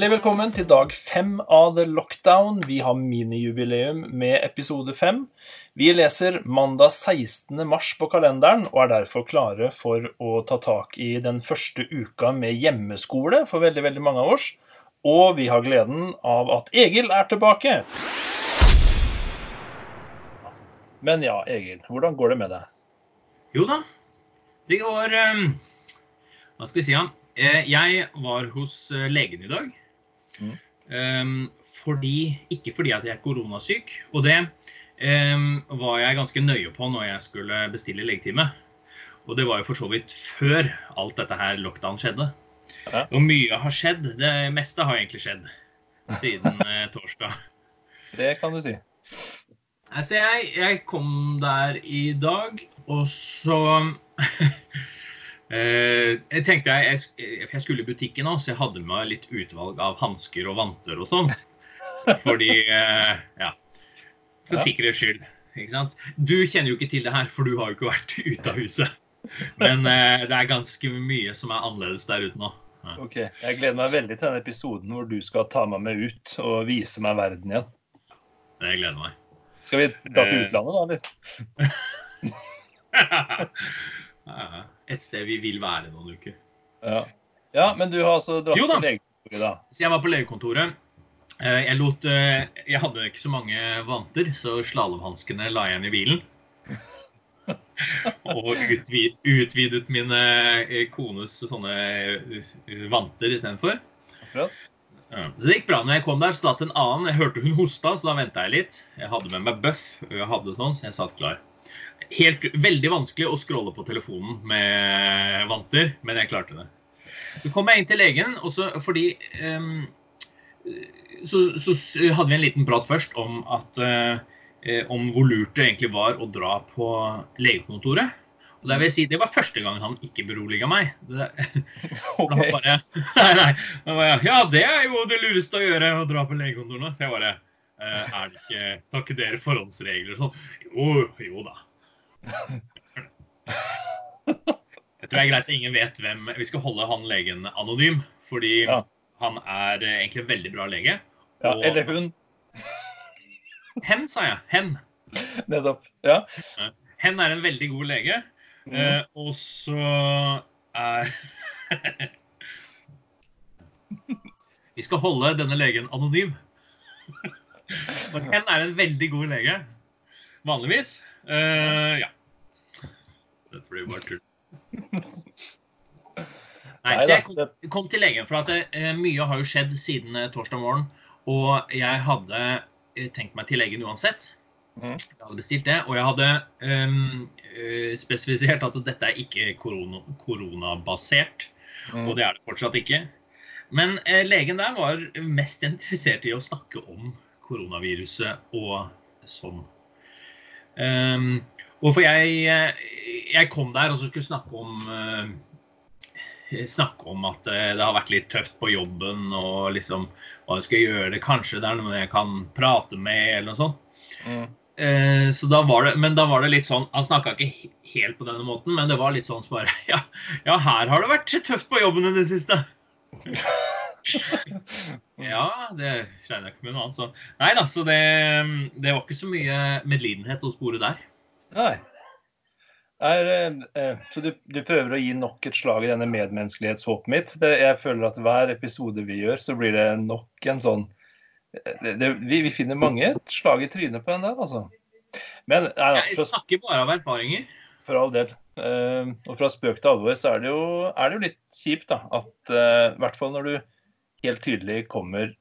Hjertelig velkommen til dag fem av The Lockdown. Vi har minijubileum med episode fem. Vi leser mandag 16. mars på kalenderen og er derfor klare for å ta tak i den første uka med hjemmeskole for veldig, veldig mange av oss. Og vi har gleden av at Egil er tilbake. Men ja, Egil, hvordan går det med deg? Jo da, det går um, Hva skal vi si, da? Eh, jeg var hos eh, legen i dag. Mm. Um, fordi, ikke fordi at jeg er koronasyk. Og det um, var jeg ganske nøye på når jeg skulle bestille legetime. Og det var jo for så vidt før alt dette her lockdown skjedde. Ja. Og mye har skjedd. Det meste har egentlig skjedd siden eh, torsdag. Det kan du si. Altså, jeg, jeg kom der i dag, og så Jeg tenkte jeg, jeg, jeg skulle i butikken nå, så jeg hadde med litt utvalg av hansker og vanter og sånn. Fordi eh, Ja. For Ja. sikkerhets skyld. Ikke sant? Du kjenner jo ikke til det her, for du har jo ikke vært ute av huset. Men eh, det er ganske mye som er annerledes der ute nå. Ok, Jeg gleder meg veldig til den episoden hvor du skal ta meg med ut og vise meg verden igjen. Det gleder meg. Skal vi dra til Eh. utlandet, da? eller? Et sted vi vil være noen uker. Ja. ja, men du har altså dratt på legekontoret, da. Så jeg var på legekontoret. Eh, Jeg, lot, eh, jeg hadde ikke så mange vanter, så slalåmhanskene la jeg igjen i bilen. Og utvid, utvidet min eh, kones sånne vanter istedenfor. Akkurat. Så det gikk bra. Når jeg kom der, så satt en annen. Jeg hørte hun hosta, så da venta jeg litt. Jeg hadde med meg bøff, jeg hadde sånn, så jeg satt klar. Helt veldig vanskelig å scrolle på telefonen med vanter, men jeg klarte det. Så kom jeg inn til legen, og så fordi um, så, så hadde vi en liten prat først om at eh, om hvor lurt det egentlig var å dra på legekontoret. Og det vil si, det var første gang han ikke beroliga meg. Det, okay. han bare, nei, nei. Bare, ja, det er jo det lureste å gjøre, å dra på legekontoret. Så jeg bare eh, Er det ikke takk dere forhåndsregler og sånn? Jo, jo da. Jeg tror det er greit at ingen vet hvem Vi skal holde han legen anonym, fordi Ja. han er eh, egentlig en veldig bra lege. Ja, Og- eller hun. Hen, sa jeg. Hen. Nettopp. Ja. Hen er en veldig god lege. Mm. Eh, og så er Vi skal holde denne legen anonym. For Hen er en veldig god lege. Vanligvis. Eh, ja. Dette blir bare tull. Nei, så jeg kom, kom til legen, for at uh, mye har jo skjedd siden uh, torsdag morgen. Og jeg hadde tenkt meg til legen uansett. Mm. Jeg hadde bestilt det, og jeg hadde um, spesifisert at dette er ikke korona, koronabasert. Mm. Og det er det fortsatt ikke. Men eh, legen der var mest identifisert i å snakke om koronaviruset og sånn. Ehm, og for jeg, eh, jeg kom der og så skulle snakke om uh, snakke om at eh, det har vært litt tøft på jobben og liksom hva jeg skal gjøre. Kanskje det er noen jeg kan prate med, eller noe sånt. Mm. Uh, så da var det, men da var det litt sånn Han snakka ikke helt på denne måten, men det var litt sånn som bare ja, ja, her har det vært tøft på jobben i det siste. ja, det regner jeg ikke med noe annet. Så. Nei da, så det, det var ikke så mye medlidenhet å spore der. Nei. Er, eh, eh, så du, du prøver å gi nok et slag i denne medmenneskelighetshåpet mitt. Det, jeg føler at hver episode vi gjør, så blir det nok en sånn eh, det, det, vi, vi finner mange slag i trynet på den der, altså. Men nei, da, Jeg snakker bare av erfaringer. for all del. eh, og fra spøk til alvor så er det jo, er det jo litt kjipt, da. At eh, hvert fall når du helt tydelig kommer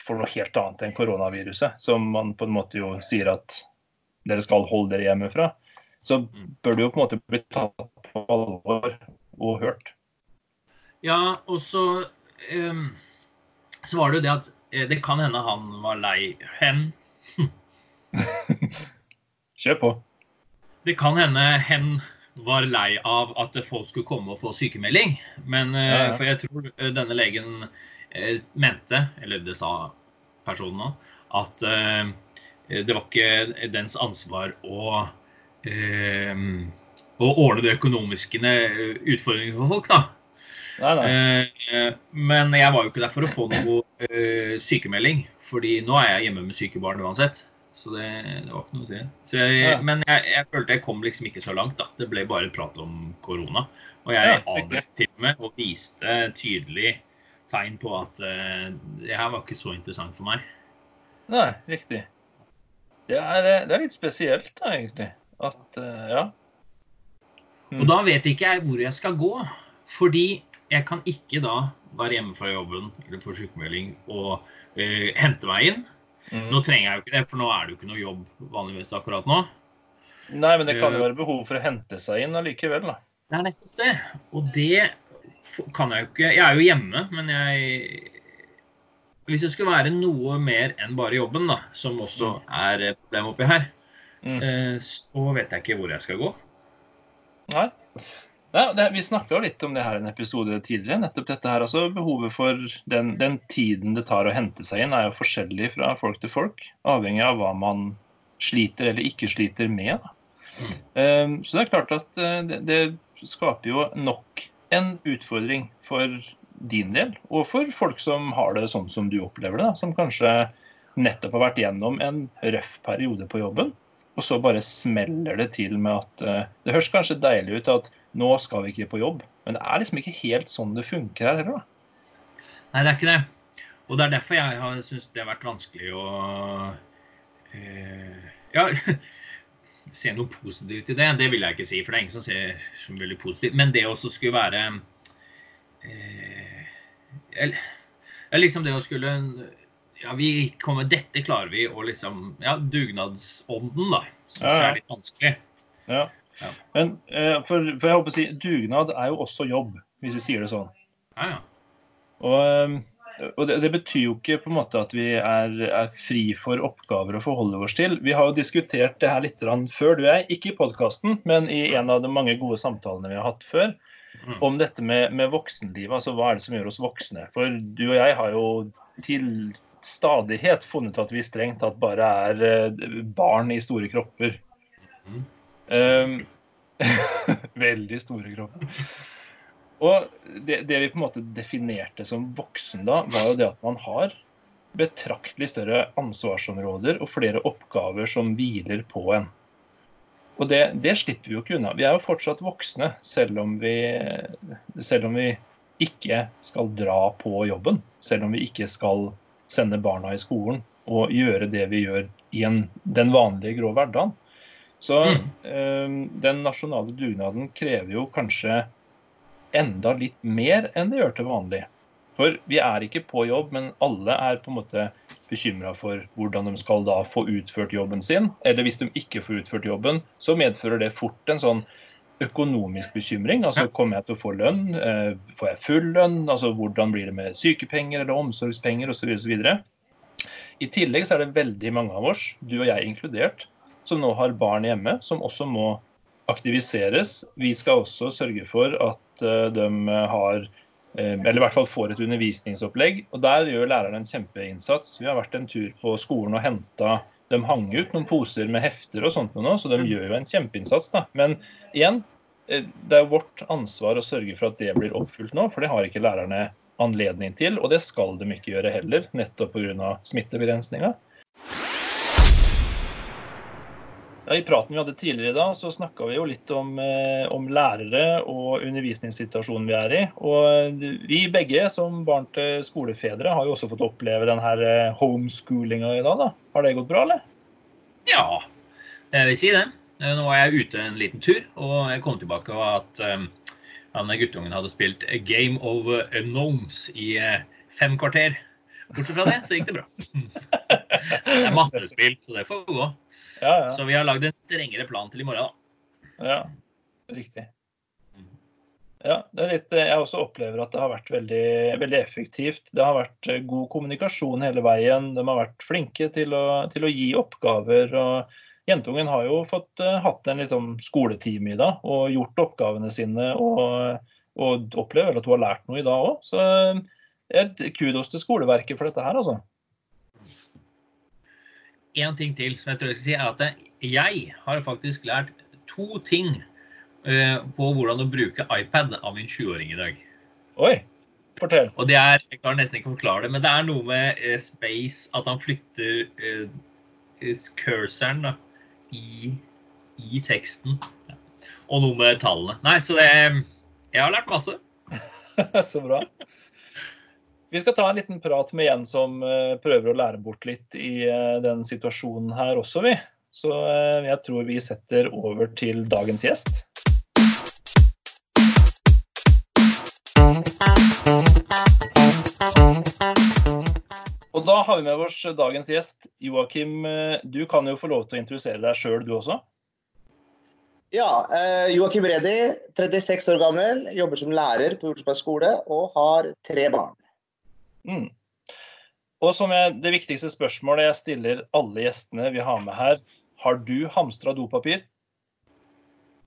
for noe helt annet enn koronaviruset, som man på en måte jo sier at dere skal holde dere hjemmefra, så bør du jo på en måte bli tatt på alvor og hørt. Ja, og så ehm, Så var det jo det at eh, det kan hende han var lei hen. Kjør på. Det kan hende hen var lei av at folk skulle komme og få sykemelding. Men eh, Ja, ja. for jeg tror eh, denne legen eh, mente, eller det sa personen nå, at det var ikke dens ansvar å, å ordne de økonomiske utfordringene for folk, da. Nei, nei. Men jeg var jo ikke der for å få noe sykemelding, fordi nå er jeg hjemme med syke barn uansett. Så det, det var ikke noe å si. Så jeg, Ja. Men jeg, jeg følte jeg kom liksom ikke så langt, da. Det ble bare prat om korona. Og jeg Ja, avbrøt til og med og viste tydelig tegn på at uh, det her var ikke så interessant for meg. Nei, riktig. Det er, eh, det er litt spesielt, da, egentlig. At uh, Ja. Mm. Og da vet ikke jeg hvor jeg skal gå. Fordi jeg kan ikke da være hjemme fra jobben eller få sykemelding og uh, hente meg inn. Mm. Nå trenger jeg jo ikke det, for nå er det jo ikke noe jobb vanligvis akkurat nå. Nei, men det kan jo være behov for å hente seg inn allikevel, da. Det er nettopp det. Og det kan jeg jo ikke Jeg er jo hjemme, men jeg Hvis det skulle være noe mer enn bare jobben, da, som også er et problem oppi her, Mm. eh, så vet jeg ikke hvor jeg skal gå. Nei. Nei det, vi snakka litt om det her i en episode tidligere. nettopp dette her, altså Behovet for den, den tiden det tar å hente seg inn, er jo forskjellig fra folk til folk. Avhengig av hva man sliter eller ikke sliter med. Um, så det er klart at eh, det, det skaper jo nok en utfordring for din del, og for folk som har det sånn som du opplever det. Da, som kanskje nettopp har vært gjennom en røff periode på jobben. Og så bare smeller det til med at uh, Det høres kanskje deilig ut at nå skal vi ikke på jobb, men det er liksom ikke helt sånn det funker her heller. da. Nei, det er ikke det. Og det er derfor jeg har syntes det har vært vanskelig å eh, Ja, se noe positivt i det. Det vil jeg ikke si, for det er ingen som ser som veldig positivt. Men det også skulle være eh, eller, liksom det å skulle Ja, vi kommer Dette klarer vi, og liksom Ja, dugnadsånden, da. Syns jeg er litt vanskelig. Ja. Ja. Men eh, for, for jeg håper å si, dugnad er jo også jobb, hvis vi sier det sånn. Ja, ja. Og, eh, og det, det betyr jo ikke på en måte at vi er, er fri for oppgaver å forholde oss til. Vi har jo diskutert det her litt før, du og jeg. Ikke i podkasten, men i en av de mange gode samtalene vi har hatt før. Mm. Om dette med, med voksenlivet. Altså hva er det som gjør oss voksne? For du og jeg har jo til stadighet funnet at vi strengt tatt bare er eh, barn i store kropper. Mhm. Um, veldig store kropper. Og det, det vi på en måte definerte som voksen da, var jo det at man har betraktelig større ansvarsområder og flere oppgaver som hviler på en. Og det, det slipper vi jo ikke unna. Vi er jo fortsatt voksne, selv om vi, selv om vi ikke skal dra på jobben. Selv om vi ikke skal sende barna i skolen og gjøre det vi gjør i en, den vanlige grå hverdagen. Så Mm. eh, den nasjonale dugnaden krever jo kanskje enda litt mer enn det gjør til vanlig. For vi er ikke på jobb, men alle er på en måte bekymra for hvordan de skal da få utført jobben sin. Eller hvis de ikke får utført jobben, så medfører det fort en sånn økonomisk bekymring. Altså kommer jeg til å få lønn? Eh, Får jeg full lønn? Altså hvordan blir det med sykepenger eller omsorgspenger osv. I tillegg så er det veldig mange av oss, du og jeg inkludert, som nå har barn hjemme, som også må aktiviseres. Vi skal også sørge for at eh, de har eh, eller i hvert fall får et undervisningsopplegg. og Der gjør læreren en kjempeinnsats. Vi har vært en tur på skolen og henta De hang ut noen poser med hefter og sånt nå, så de gjør jo en kjempeinnsats. da. Men igjen, eh, det er vårt ansvar å sørge for at det blir oppfylt nå, for det har ikke lærerne anledning til. Og det skal de ikke gjøre heller, nettopp pga. smittebegrensninga. Ja, I praten vi hadde tidligere i dag, så snakka vi jo litt om, eh, om lærere og undervisningssituasjonen vi er i. Og vi begge som barn til skolefedre har jo også fått oppleve denne eh, homeschoolinga i dag. da. Har det gått bra, eller? Ja, jeg vil si det. Eh, Nå var jeg ute en liten tur, og jeg kom tilbake og at um, han guttungen hadde spilt A Game of Unknowns i eh, fem kvarter. Bortsett fra det, så gikk det bra. Det er mattespill, så det får gå. Ja, ja. Så vi har lagd en strengere plan til i morgen, da. ja. Riktig. Ja, det er litt, jeg også opplever at det har vært veldig, veldig effektivt. Det har vært eh, god kommunikasjon hele veien. De har vært flinke til å, til å gi oppgaver. og Jentungen har jo fått uh, hatt en liksom, skoletime i dag og gjort oppgavene sine. Og, og opplever at hun har lært noe i dag òg. Så eh, et kudos til skoleverket for dette her, altså. En ting til som jeg tror jeg skal si, er at jeg har faktisk lært to ting eh, på hvordan å bruke iPad av min 20-åring i dag. Oi, fortell. Og det er, Jeg kan nesten ikke forklare det, men det er noe med eh, space At han flytter eh, cursoren da, i, i teksten. Og noe med tallene. Nei, så det Jeg har lært masse. så bra. Vi skal ta en liten prat med en som uh, prøver å lære bort litt i uh, den situasjonen her også, vi. Så uh, jeg tror vi setter over til dagens gjest. Og da har vi med oss dagens gjest. Joakim, du kan jo få lov til å introdusere deg sjøl, du også? Ja, eh, Joakim Redi, 36 år gammel, jobber som lærer på Hjortesberg skole og har tre barn. Mm. Og som jeg, det viktigste spørsmålet jeg stiller alle gjestene vi har med her, har du hamstra dopapir?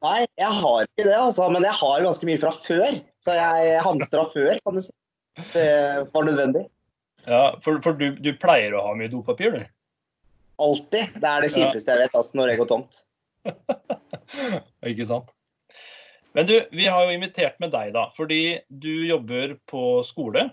Nei, jeg har ikke det, altså, men jeg har ganske mye fra før. Så jeg hamstra før, kan du si. Det var nødvendig. Ja, For, for du, du, pleier å ha mye dopapir, du? Alltid. Det er det kjipeste jeg vet, altså, når jeg går tomt. Ikke sant. Men du, vi har jo invitert med deg, da. Fordi du jobber på skole.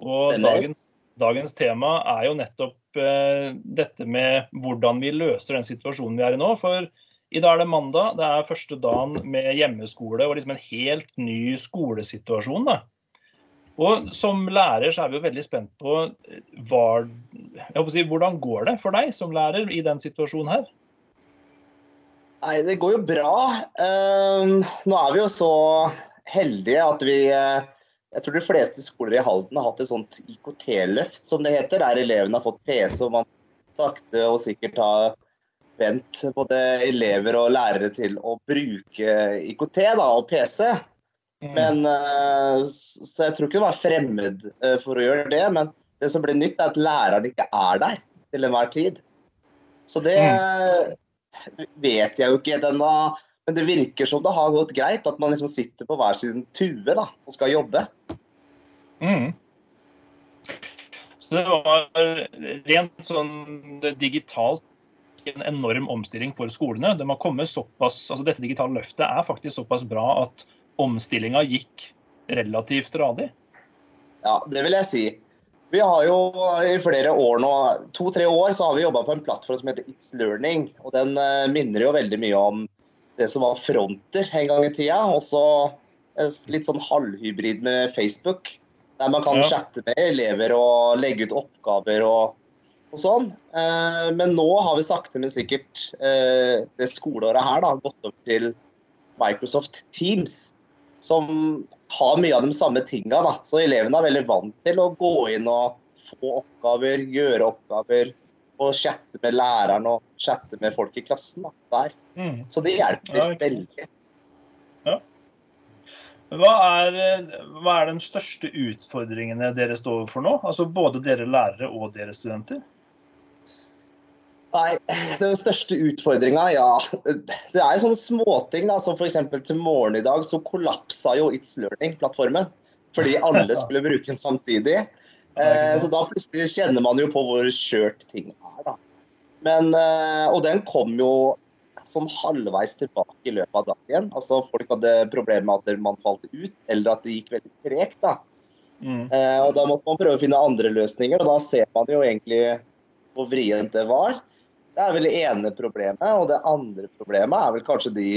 Og dagens, dagens, tema er jo nettopp eh, dette med hvordan vi løser den situasjonen vi er i nå. For i dag er det mandag. Det er første dagen med hjemmeskole og liksom en helt ny skolesituasjon. da. Og Som lærer så er vi jo veldig spent på, eh, hva, si, hvordan går det for deg som lærer i den situasjonen her? Nei, det går jo bra. Uh, nå er vi jo så heldige at vi uh, Jeg tror de fleste skoler i Halden har hatt et sånt IKT-løft, som det heter. Der elevene har fått PC, og man sakte og sikkert har vent både elever og lærere til å bruke IKT da, og PC. Mm. Men, uh, så jeg tror ikke det var fremmed for å gjøre det. Men det som blir nytt, er at læreren ikke er der til enhver tid. Så det mm vet jeg jo ikke ennå. Men det virker som det har gått greit, at man liksom sitter på hver sin tue da, og skal jobbe. Mm. Så det var rent sånn digitalt en enorm omstilling for skolene. De har kommet såpass, altså Dette digitale løftet er faktisk såpass bra at omstillinga gikk relativt radig? Ja, det vil jeg si. Vi har jo i flere år nå, to-tre år, så har vi jobba på en plattform som heter It's Learning. og Den uh, minner jo veldig mye om det som var Fronter en gang i tida. Også litt sånn halvhybrid med Facebook. Der man kan ja. chatte med elever og legge ut oppgaver og, og sånn. Eh, men nå har vi sakte, men sikkert eh, det skoleåret her da, gått opp til Microsoft Teams. Som har mye av de samme tinga. Da. Så elevene er veldig vant til å gå inn og få oppgaver, gjøre oppgaver. Og chatte med læreren og chatte med folk i klassen. Da, der. Mm. Så det hjelper ja, veldig. Ja. Hva er, hva er den største utfordringene dere står for nå? Altså Både dere lærere og dere studenter? Nei, Den største utfordringa, ja. Det er jo sånne småting. da, Som f.eks. til morgen i dag så kollapsa jo It's Learning-plattformen. Fordi alle skulle bruke den samtidig. Eh, så da plutselig kjenner man jo på hvor skjørt ting er. da. Men, eh, og den kom jo som halvveis tilbake i løpet av dagen. Altså Folk hadde problemer med at man falt ut, eller at det gikk veldig tregt. da. Mm. Eh, og Da måtte man prøve å finne andre løsninger, og da ser man jo egentlig hvor vrient det var. Det er vel det ene problemet. Og det andre problemet er vel kanskje de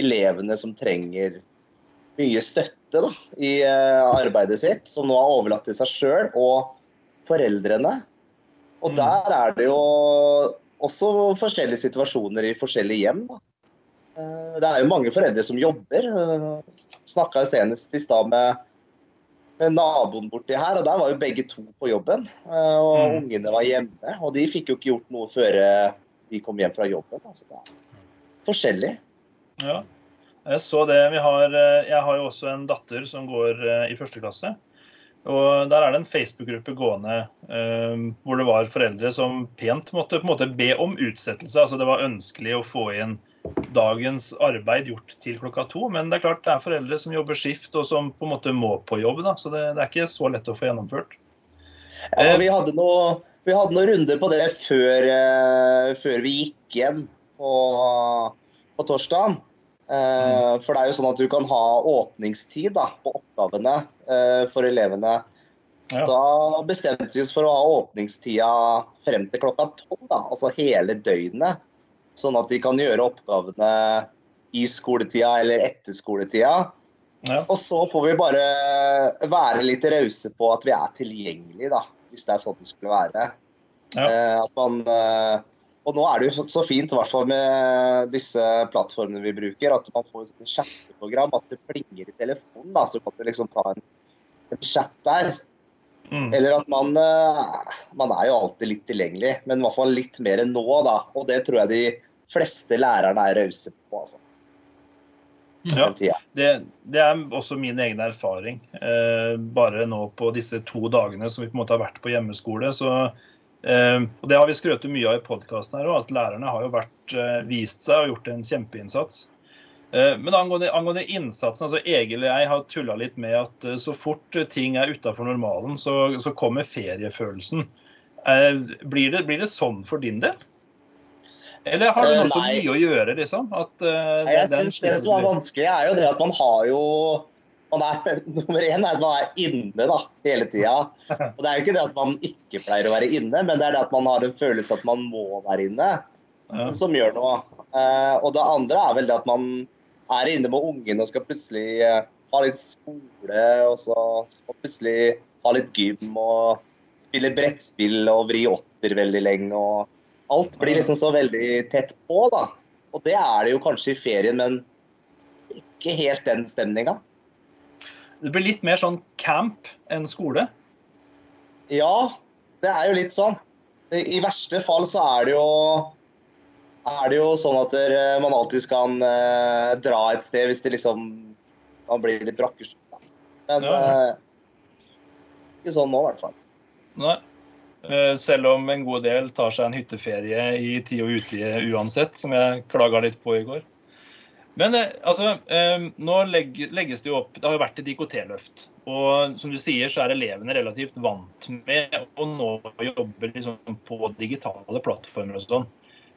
elevene som trenger mye støtte da, i uh, arbeidet sitt, som nå har overlatt til seg sjøl og foreldrene. Og mm. der er det jo også forskjellige situasjoner i forskjellige hjem. Da. Uh, det er jo mange foreldre som jobber. Eh, Snakka senest i stad med med naboen borti her, og der var jo begge to på jobben. Eh, og mm. ungene var hjemme, og de fikk jo ikke gjort noe før eh, de kom hjem fra jobben. Altså det er forskjellig. Ja, jeg så det. Har, eh, jeg har jo også en datter som går i første klasse. Og Der er det en Facebook-gruppe gående eh, hvor det var foreldre som pent måtte på en måte be om utsettelse. altså Det var ønskelig å få inn dagens arbeid gjort til klokka to. Men det er klart det er foreldre som jobber skift og som på en måte må på jobb. Da, så det, det er ikke så lett å få gjennomført. Ja, eh, vi hadde, noe, noen runder på det før, før vi gikk hjem på, på torsdag. Eh, for det er jo sånn at du kan ha åpningstid da, på oppgavene eh, for elevene. Ja. Da bestemte vi oss for å ha åpningstida frem til klokka tolv, altså hele døgnet. Sånn at de kan gjøre oppgavene i skoletida eller etter skoletida. Ja. Og så får vi bare være litt rause på at vi er tilgjengelige, da. Hvis det er sånn det skulle være. Ja. Eh, at man, og nå er det jo så- fint, i hvert fall med disse plattformene vi bruker, at man får et chatteprogram, at det plinger i telefonen. da, Så kan du liksom ta en, en chat der. Mm. Eller at man eh, Man er jo alltid litt tilgjengelig, men i hvert fall litt mer enn nå, da. Og det tror jeg de fleste lærerne er rause på, altså. Ja. Det, det er også min egen erfaring. Eh, bare nå på disse to dagene som vi på en måte har vært på hjemmeskole. Så, og det har vi skrøtet mye av i podkasten at lærerne har jo vært, eh, vist seg og gjort en kjempeinnsats. Eh, men angående, angående innsatsen, altså Egil og jeg har tulla litt med at eh, så fort ting er utafor normalen, så, så kommer feriefølelsen. Eh, blir, det, blir det sånn for din del? Eller har du Eh, noe så mye å gjøre, liksom? At, Nei, Jeg syns Det som er vanskelig, er jo det at man har jo man er, Nummer én er at man er inne da, hele tida. Og det er jo ikke det at man ikke pleier å være inne, men det er det at man har en følelse at man må være inne, Ja. som gjør noe. Eh, og det andre er vel det at man er inne med ungen og skal plutselig eh, ha litt skole, og så skal man plutselig ha litt gym og spille brettspill og vri åtter veldig lenge. og Alt blir liksom så veldig tett på, da. Og det er det jo kanskje i ferien, men ikke helt den stemninga. Det blir litt mer sånn camp enn skole. Ja, det er jo litt sånn. I verste fall så er det jo er det jo sånn at eh, man alltid kan eh, dra et sted hvis det liksom man blir litt brakkesjuk. Men Ja. eh, ikke sånn nå, i hvert fall. Nei. Eh, Selv om en god del tar seg en hytteferie i tid og utide uansett, som jeg klaga litt på i går. Men eh, altså, eh, nå legges det jo opp Det har jo vært et IKT-løft. Og som du sier, så er elevene relativt vant med å nå jobbe liksom på digitale plattformer og sånn.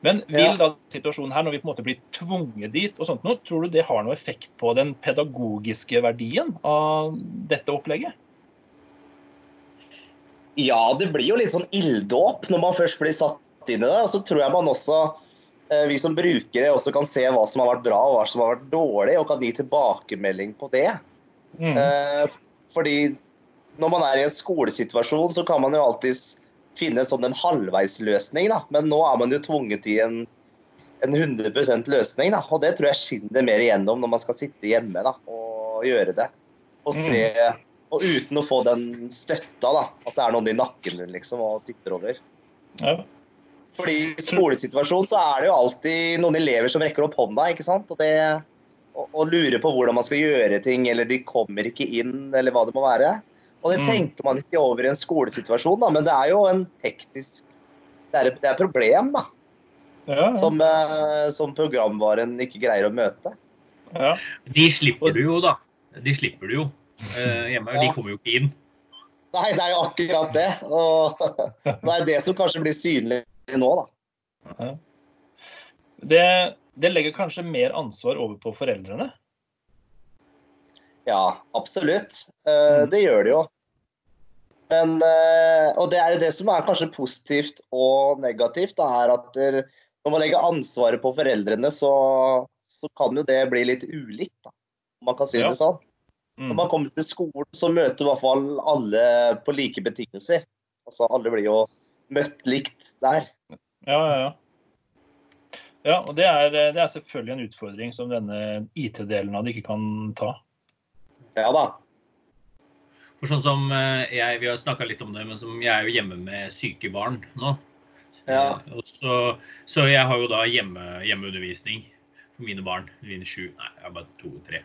Men vil da situasjonen her, når vi på en måte blir tvunget dit, og sånt, nå, tror du det har noe effekt på den pedagogiske verdien av dette opplegget? Ja, det blir jo litt sånn ilddåp når man først blir satt inn i det. Og så tror jeg man også, vi som brukere, også kan se hva som har vært bra og hva som har vært dårlig, og kan gi tilbakemelding på det. Mm. Eh, fordi når man er i en skolesituasjon, så kan man jo alltids finne sånn en halvveisløsning, da. Men nå er man jo tvunget i en, en 100% løsning, da. Og det tror jeg skinner mer igjennom når man skal sitte hjemme da, og gjøre det. Og se Og uten å få den støtta, da. At det er noen i nakken liksom, og tipper over. Ja. Fordi i skolesituasjonen så er det jo alltid noen elever som rekker opp hånda, ikke sant. Og, det, og, og lurer på hvordan man skal gjøre ting, eller de kommer ikke inn, eller hva det må være. Og det Mm. tenker man ikke over i en skolesituasjon, da, men det er jo en teknisk Det er, det er et problem, da. Ja, ja. Som, eh, som programvaren ikke greier å møte. ja. De slipper du jo, da. De slipper du jo eh, hjemme. De kommer jo ikke inn. Nei, det er jo akkurat det. Og det er det som kanskje blir synlig nå, da. Det, det legger kanskje mer ansvar over på foreldrene. Ja, absolutt. Eh, det gjør det jo. Men, eh, og det er jo det som er kanskje positivt og negativt, da, er at når man legger ansvaret på foreldrene, så, så kan jo det bli litt ulikt, da. man kan si Ja. det sånn. Mm. Når man kommer til skolen, så møter i hvert fall alle på like betingelser. Altså alle blir jo møtt likt der. Ja, ja, ja. Ja, og det er, det er selvfølgelig en utfordring som denne IT-delen av det ikke kan ta. Ja da. For sånn som eh, jeg, Vi har snakka litt om det, men som jeg er jo hjemme med syke barn nå. Ja. Eh, Og så, så jeg har jo da hjemme, hjemmeundervisning for mine barn. Mine sju Nei, jeg har bare to-tre.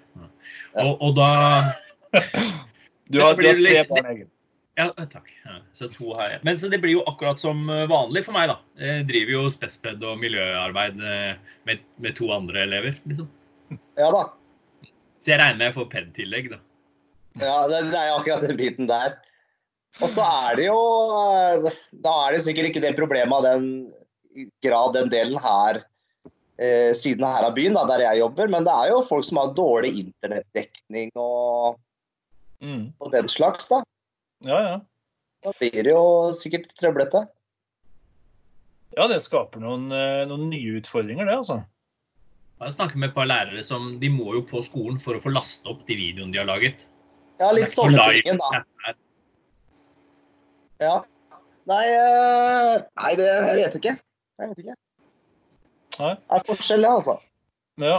Og, og da Du har, du har tre barn, Egil. Ja, eh, takk. Ja, så to har jeg. Men så det blir jo akkurat som eh, vanlig for meg, da. Jeg driver jo spesped og miljøarbeid eh, med, med to andre elever, liksom. Ja da. Så jeg regner med jeg får PED-tillegg, da. Ja, det, det er jo akkurat den biten der. Og så er det jo Da er det sikkert ikke det problemet av den grad den delen her eh, siden her av byen, da, der jeg jobber. Men det er jo folk som har dårlig internettdekning og, Mm. og den slags, da. Ja, ja. Da blir det jo sikkert trøblete. Ja, det skaper noen, eh, noen nye utfordringer, det, altså. Jeg har snakket med et par lærere som de må jo på skolen for å få laste opp de videoene de har laget. Ja, litt Det sånne ting, da. Ja. Nei, eh, nei det, jeg vet ikke. Jeg vet ikke. Nei. Det er forskjell, ja, altså. Ja.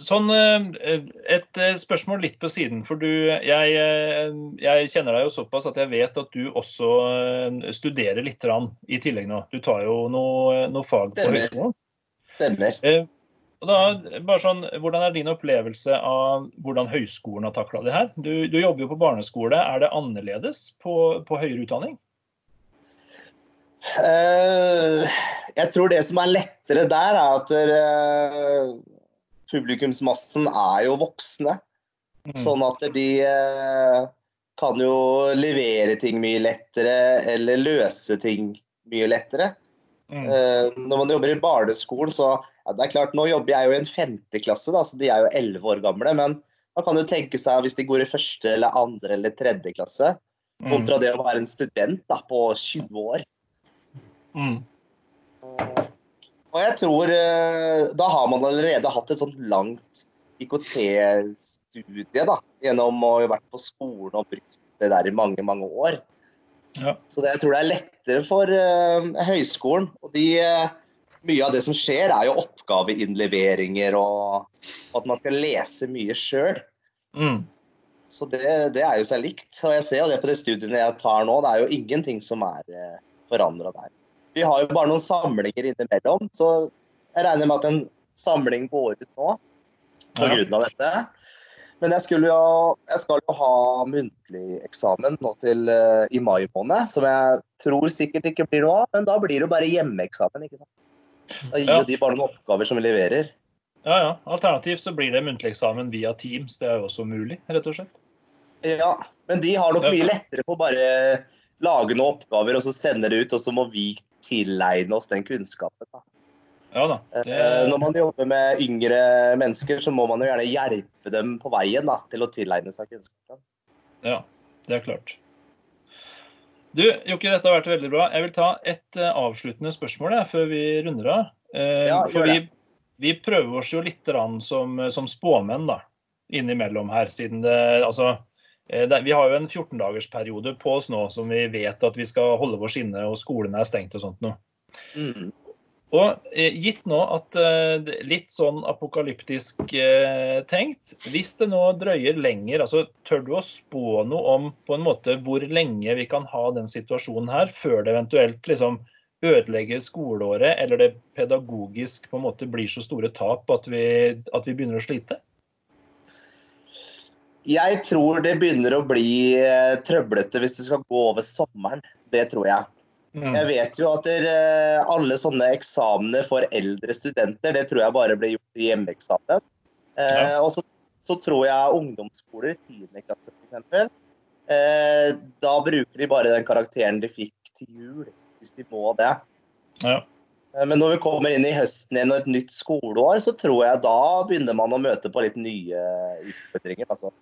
Sånn, eh, et eh, spørsmål litt på siden. For du, jeg, eh, jeg kjenner deg jo såpass at jeg vet at du også studerer litt i tillegg nå. Du tar jo noe, noe fag på høyskolen. Stemmer. Og da, bare sånn, Hvordan er din opplevelse av hvordan høyskolen har takla det her? Du, du jobber jo på barneskole. Er det annerledes på, på høyere utdanning? Uh, jeg tror det som er lettere der, er at eh, publikumsmassen er jo voksne. Mm. Sånn at de eh, kan jo levere ting mye lettere, eller løse ting mye lettere. Mm. Eh, når man jobber i barneskolen, så ja, det er klart, Nå jobber jeg jo i en femteklasse, da, så de er jo elleve år gamle. Men man kan jo tenke seg hvis de går i første, eller andre eller tredje klasse, Mm. kontra det å være en student da, på 20 år. Mm. Og jeg tror eh, da har man allerede hatt et sånt langt IKT-studie da, gjennom å ha vært på skolen og brukt det der i mange, mange år. Ja. Så det, jeg tror det er lettere for uh, høyskolen. Og de, uh, mye av det som skjer, er jo oppgaveinnleveringer og at man skal lese mye sjøl. Mm. Så det, det er jo seg likt. Og jeg ser jo det på de studiene jeg tar nå, det er jo ingenting som er uh, forandra der. Vi har jo bare noen samlinger innimellom, så jeg regner med at en samling går ut nå Ja. pga. av dette. Men jeg, skulle jo, jeg skal jo ha muntlig eksamen nå til uh, i mai måned, som jeg tror sikkert ikke blir noe av. Men da blir det jo bare hjemmeeksamen, ikke sant. Da gir Ja. jo de bare noen oppgaver som vi leverer. Ja, ja. Alternativt så blir det muntlig eksamen via Teams. Det er jo også mulig, rett og slett. Ja, men de har nok mye lettere på å bare lage noen oppgaver og så sende det ut, og så må vi tilegne oss den kunnskapen. Da. Ja da. Eh, Det, Når man jobber med yngre mennesker, så må man jo gjerne hjelpe dem på veien da, til å tilegne seg kunnskapen. ja, det er klart. Du, Jokke, dette har vært veldig bra. Jeg vil ta et eh, avsluttende spørsmål jeg, før vi runder av. Eh, Ja, for vi, vi prøver oss jo litt som, som spåmenn da, innimellom her. siden det, altså, Vi har jo en 14-dagersperiode på oss nå som vi vet at vi skal holde oss inne, og skolene er stengt og sånt nå. Mm. Og eh, gitt nå at eh, litt sånn apokalyptisk eh, tenkt, hvis det nå drøyer lenger, altså tør du å spå noe om på en måte hvor lenge vi kan ha den situasjonen her, før det eventuelt liksom ødelegger skoleåret, eller det pedagogisk på en måte blir så store tap at vi, at vi begynner å slite? Jeg tror det begynner å bli eh, trøblete hvis det skal gå over sommeren. Det tror jeg. Mm. Jeg vet jo at der, alle sånne eksamener for eldre studenter, det tror jeg bare ble gjort i hjemmeeksamen. Eh, Ja. og så, så tror jeg ungdomsskoler i 10. klasse f.eks. Eh, da bruker de bare den karakteren de fikk til jul, hvis de må det. Ja. Eh, Men når vi kommer inn i høsten igjen og et nytt skoleår, så tror jeg da begynner man å møte på litt nye utfordringer, altså,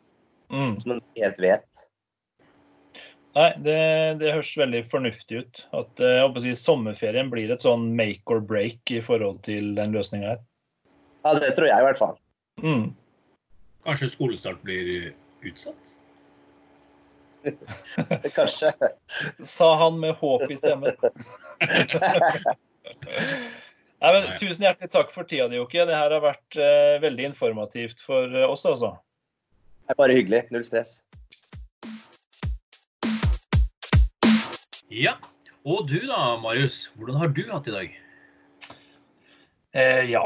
Mm. som man helt vet. Nei, det, det høres veldig fornuftig ut. At eh, jeg håper å si, sommerferien blir et sånn make or break i forhold til den løsninga her. Ja, det tror jeg i hvert fall. Mm. Kanskje skolestart blir utsatt? Kanskje. Sa han med håp i stemmen. Nei, men, tusen hjertelig takk for tida di, Jokke. Det her har vært eh, veldig informativt for eh, oss, altså. Det er bare hyggelig. Null stress. Ja. Og du da, Marius. Hvordan har du hatt i dag? Eh, ja,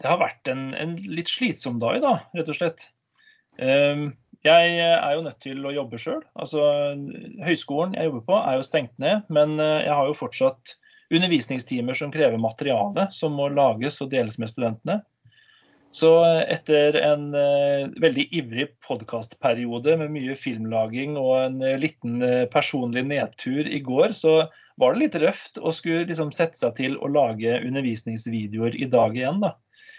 det har vært en, en litt slitsom dag, da, rett og slett. Eh, jeg er jo nødt til å jobbe sjøl. Altså, høyskolen jeg jobber på, er jo stengt ned. Men eh, jeg har jo fortsatt undervisningstimer som krever materiale, som må lages og deles med studentene. Så etter en uh, veldig ivrig podkastperiode med mye filmlaging og en uh, liten personlig nedtur i går, så var det litt røft å skulle liksom sette seg til å lage undervisningsvideoer i dag igjen. da.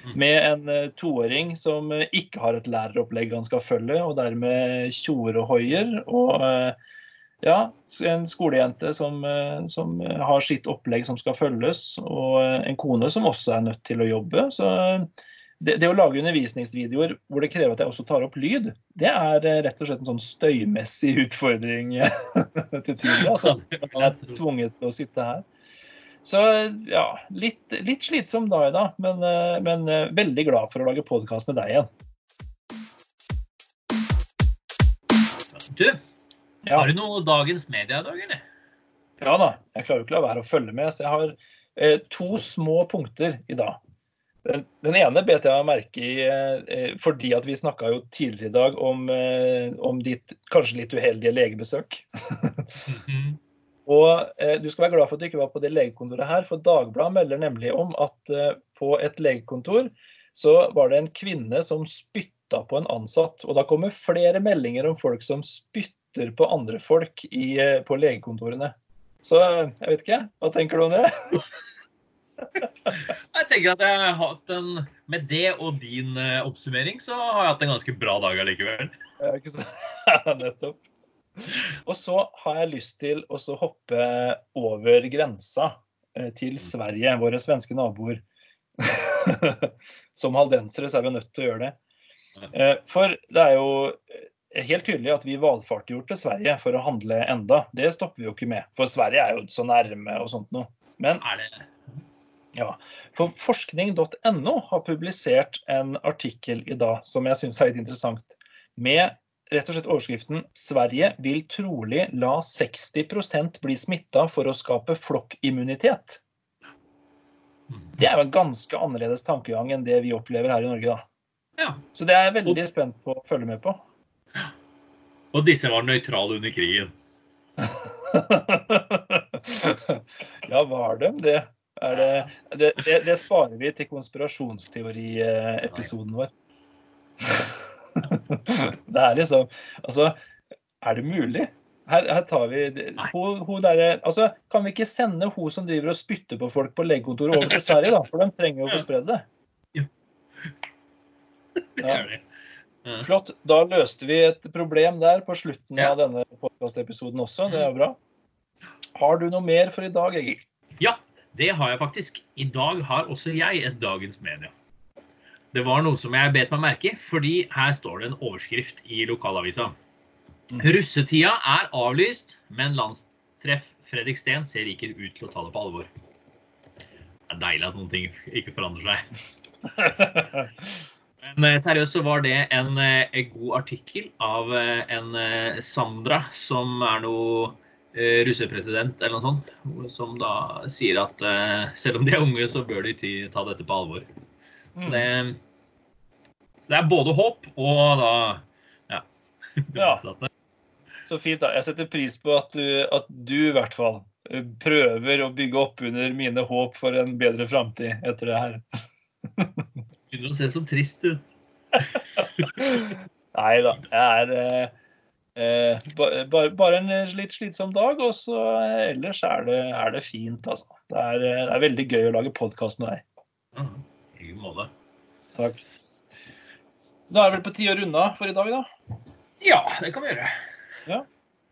Mm. Med en toåring som ikke har et læreropplegg han skal følge, og dermed tjoer og hoier. Og ja, en skolejente som, som, har sitt opplegg som skal følges, og en kone som også er nødt til å jobbe. Så det, det, å lage undervisningsvideoer hvor det krever at jeg også tar opp lyd, det er eh, rett og slett en sånn støymessig utfordring til tider. Altså. Jeg er tvunget til å sitte her. Så ja, litt, litt slitsom dag i dag, men, eh, men, eh, veldig glad for å lage podkast med deg igjen. Du, har du noe dagens media i dag, eller? Ja da. Jeg klarer jo ikke å la være å følge med. Så jeg har eh, to små punkter i dag. Den, ene bet jeg merke i eh, fordi at vi snakka jo tidligere i dag om, eh, om ditt kanskje litt uheldige legebesøk. Mhm. Og eh, du skal være glad for at du ikke var på det legekontoret her, for Dagbladet melder nemlig om at på et legekontor så var det en kvinne som spytta på en ansatt. Og da kommer flere meldinger om folk som spytter på andre folk i, på legekontorene. Så jeg vet ikke, hva tenker du om det? Tenker at jeg har hatt en Med det og din uh, oppsummering, så har jeg hatt en ganske bra dag allikevel. Ikke så Nettopp. Og så har jeg lyst til å hoppe over grensa uh, til mm. Sverige, våre svenske naboer. Som haldensere så er vi nødt til å gjøre det. Uh, for det er jo helt tydelig at vi valfarter til Sverige for å handle enda. Det stopper vi jo ikke med. For Sverige er jo så nærme og sånt noe. Men er det ja, for Forskning.no har publisert en artikkel i dag som jeg syns er litt interessant. Med rett og slett overskriften 'Sverige vil trolig la 60% bli smitta for å skape flokkimmunitet'. Det er jo en ganske annerledes tankegang enn det vi opplever her i Norge. da. Ja. Så det er jeg veldig og, spent på å følge med på. Og disse var nøytrale under krigen? ja, var de det? Det, det, det, det, sparer vi til konspirasjonsteoriepisoden vår. det er liksom Altså, er det mulig? Her, her tar vi hun, hun der, altså, Kan vi ikke sende hun som driver og spytter på folk på legekontoret, over til Sverige, da? For de trenger jo å få spredd det. Ja. Flott. Da løste vi et problem der på slutten av denne podkastepisoden også. Det er bra. Har du noe mer for i dag, Egil? Ja, det har jeg faktisk. I dag har også jeg et Dagens Media. Det var noe som jeg bet meg merke i, fordi her står det en overskrift i lokalavisa. Mm. Russetida er avlyst, men landstreff Fredrik Steen ser ikke ut til å ta det på alvor. Det er deilig at noen ting ikke forandrer seg. Men eh, seriøst så var det en, en eh, god artikkel av eh, en Sandra, som er noe russepresident eller noe sånt, som da sier at uh, selv om de er unge, så bør de ta dette på alvor. Så mm. det, så det er både håp og da ja, ja. Så fint. da. Jeg setter pris på at du, at du, i hvert fall eh, prøver å bygge opp under mine håp for en bedre framtid etter det her. Begynner å se så trist ut. Nei da. Jeg er Eh, bare, bare, en litt slitsom dag, og så eh, ellers er det, er det fint, altså. Det er, eh, det er, veldig gøy å lage podkast med deg. Mm, I måte. Takk. Da er det vel på tide å runde av for i dag, da? Ja, det kan vi gjøre. Ja.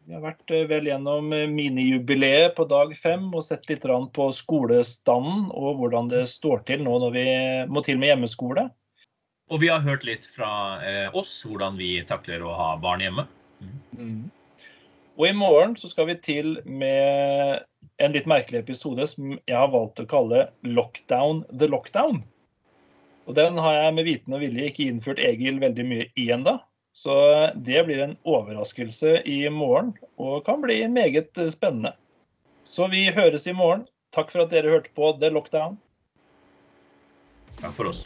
Vi har vært vel gjennom minijubileet på dag fem og sett litt på skolestanden og hvordan det står til nå når vi må til med hjemmeskole. Og vi har hørt litt fra oss hvordan vi takler å ha barn hjemme. Mm. Og i morgen så skal vi til med en litt merkelig episode som jeg har valgt å kalle 'Lockdown the Lockdown'. Og den har jeg med viten og vilje ikke innført Egil veldig mye i enda. Så det blir en overraskelse i morgen, og kan bli meget spennende. Så vi høres i morgen. Takk for at dere hørte på The Lockdown. Takk for oss.